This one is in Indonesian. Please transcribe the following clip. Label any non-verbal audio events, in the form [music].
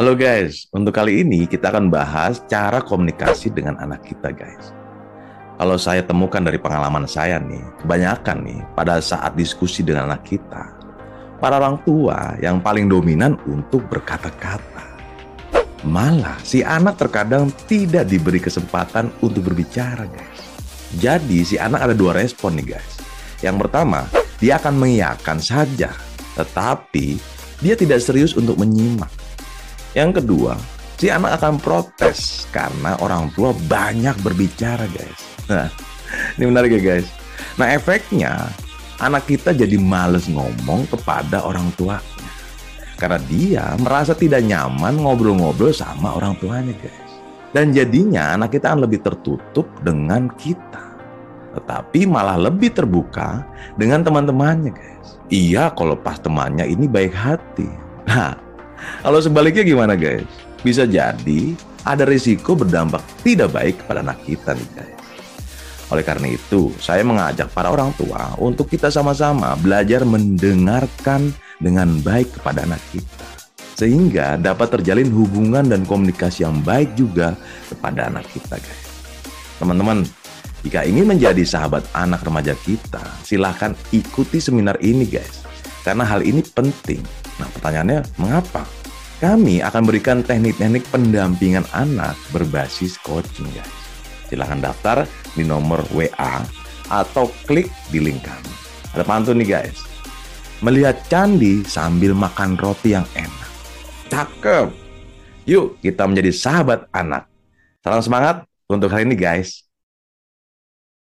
Halo guys, untuk kali ini kita akan bahas cara komunikasi dengan anak kita guys. Kalau saya temukan dari pengalaman saya nih, kebanyakan nih pada saat diskusi dengan anak kita, para orang tua yang paling dominan untuk berkata-kata. Malah si anak terkadang tidak diberi kesempatan untuk berbicara guys. Jadi si anak ada dua respon nih guys. Yang pertama, dia akan mengiyakan saja, tetapi dia tidak serius untuk menyimak. Yang kedua, si anak akan protes karena orang tua banyak berbicara, guys. Nah, [laughs] ini menarik ya, guys. Nah, efeknya anak kita jadi males ngomong kepada orang tuanya. Karena dia merasa tidak nyaman ngobrol-ngobrol sama orang tuanya, guys. Dan jadinya anak kita akan lebih tertutup dengan kita. Tetapi malah lebih terbuka dengan teman-temannya, guys. Iya kalau pas temannya ini baik hati. Nah, kalau sebaliknya gimana, guys? Bisa jadi ada risiko berdampak tidak baik kepada anak kita nih, guys. Oleh karena itu, saya mengajak para orang tua untuk kita sama-sama belajar mendengarkan dengan baik kepada anak kita. Sehingga dapat terjalin hubungan dan komunikasi yang baik juga kepada anak kita, guys. Teman-teman, jika ingin menjadi sahabat anak remaja kita, silahkan ikuti seminar ini guys. Karena hal ini penting. Nah pertanyaannya, mengapa? Kami akan berikan teknik-teknik pendampingan anak berbasis coaching guys. Silahkan daftar di nomor WA atau klik di link kami. Ada pantun nih guys. Melihat candi sambil makan roti yang enak. Cakep. Yuk kita menjadi sahabat anak. Salam semangat untuk hari ini guys.